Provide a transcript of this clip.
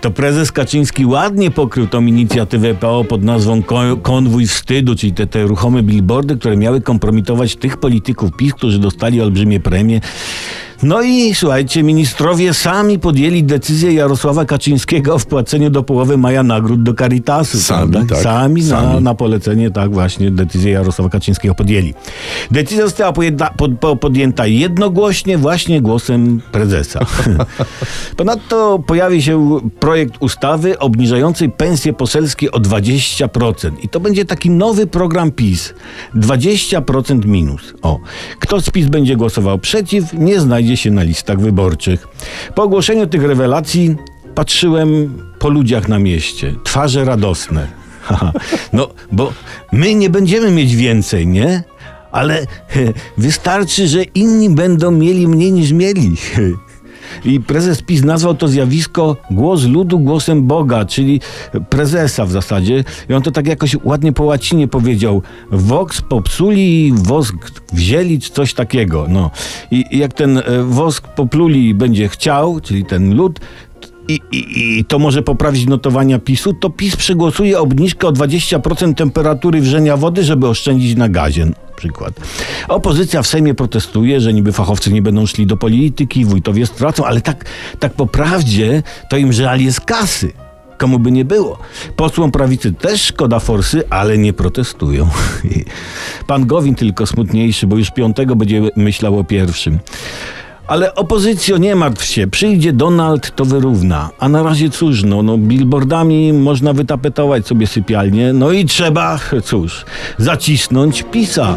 to prezes Kaczyński ładnie pokrył tą inicjatywę PO pod nazwą Ko- Konwój Wstydu, czyli te, te ruchome billboardy, które miały kompromitować tych polityków PiS, którzy dostali olbrzymie premie. No i słuchajcie, ministrowie sami podjęli decyzję Jarosława Kaczyńskiego o wpłaceniu do połowy maja nagród do Caritasu. Sami, tak. Sami, Na, Sami. na polecenie, tak właśnie, decyzję Jarosława Kaczyńskiego podjęli. Decyzja została pojęta, pod, po- podjęta jednogłośnie właśnie głosem prezesa. Ponadto pojawi się projekt ustawy obniżającej pensje poselskie o 20%. I to będzie taki nowy program PiS. 20% minus. O. Kto z PiS będzie głosował przeciw, nie znajdzie się na listach wyborczych. Po ogłoszeniu tych rewelacji patrzyłem po ludziach na mieście. Twarze radosne. No, bo my nie będziemy mieć więcej, nie? Ale wystarczy, że inni będą mieli mniej niż mieli. I prezes PiS nazwał to zjawisko głos ludu głosem Boga, czyli prezesa w zasadzie. I on to tak jakoś ładnie po łacinie powiedział. Vox popsuli, wosk wzięli, czy coś takiego. No. I jak ten e, wosk popluli będzie chciał, czyli ten lud, i, i, i to może poprawić notowania PiSu, to PiS przegłosuje obniżkę o 20% temperatury wrzenia wody, żeby oszczędzić na gazie. Przykład. Opozycja w Sejmie protestuje, że niby fachowcy nie będą szli do polityki, wójtowie stracą, ale tak, tak po prawdzie to im żal jest kasy. Komu by nie było. Posłom prawicy też szkoda forsy, ale nie protestują. Pan Gowin tylko smutniejszy, bo już piątego będzie myślał o pierwszym. Ale opozycjo, nie martw się, przyjdzie Donald, to wyrówna. A na razie cóż, no, no billboardami można wytapetować sobie sypialnię, no i trzeba, cóż, zacisnąć PiSa.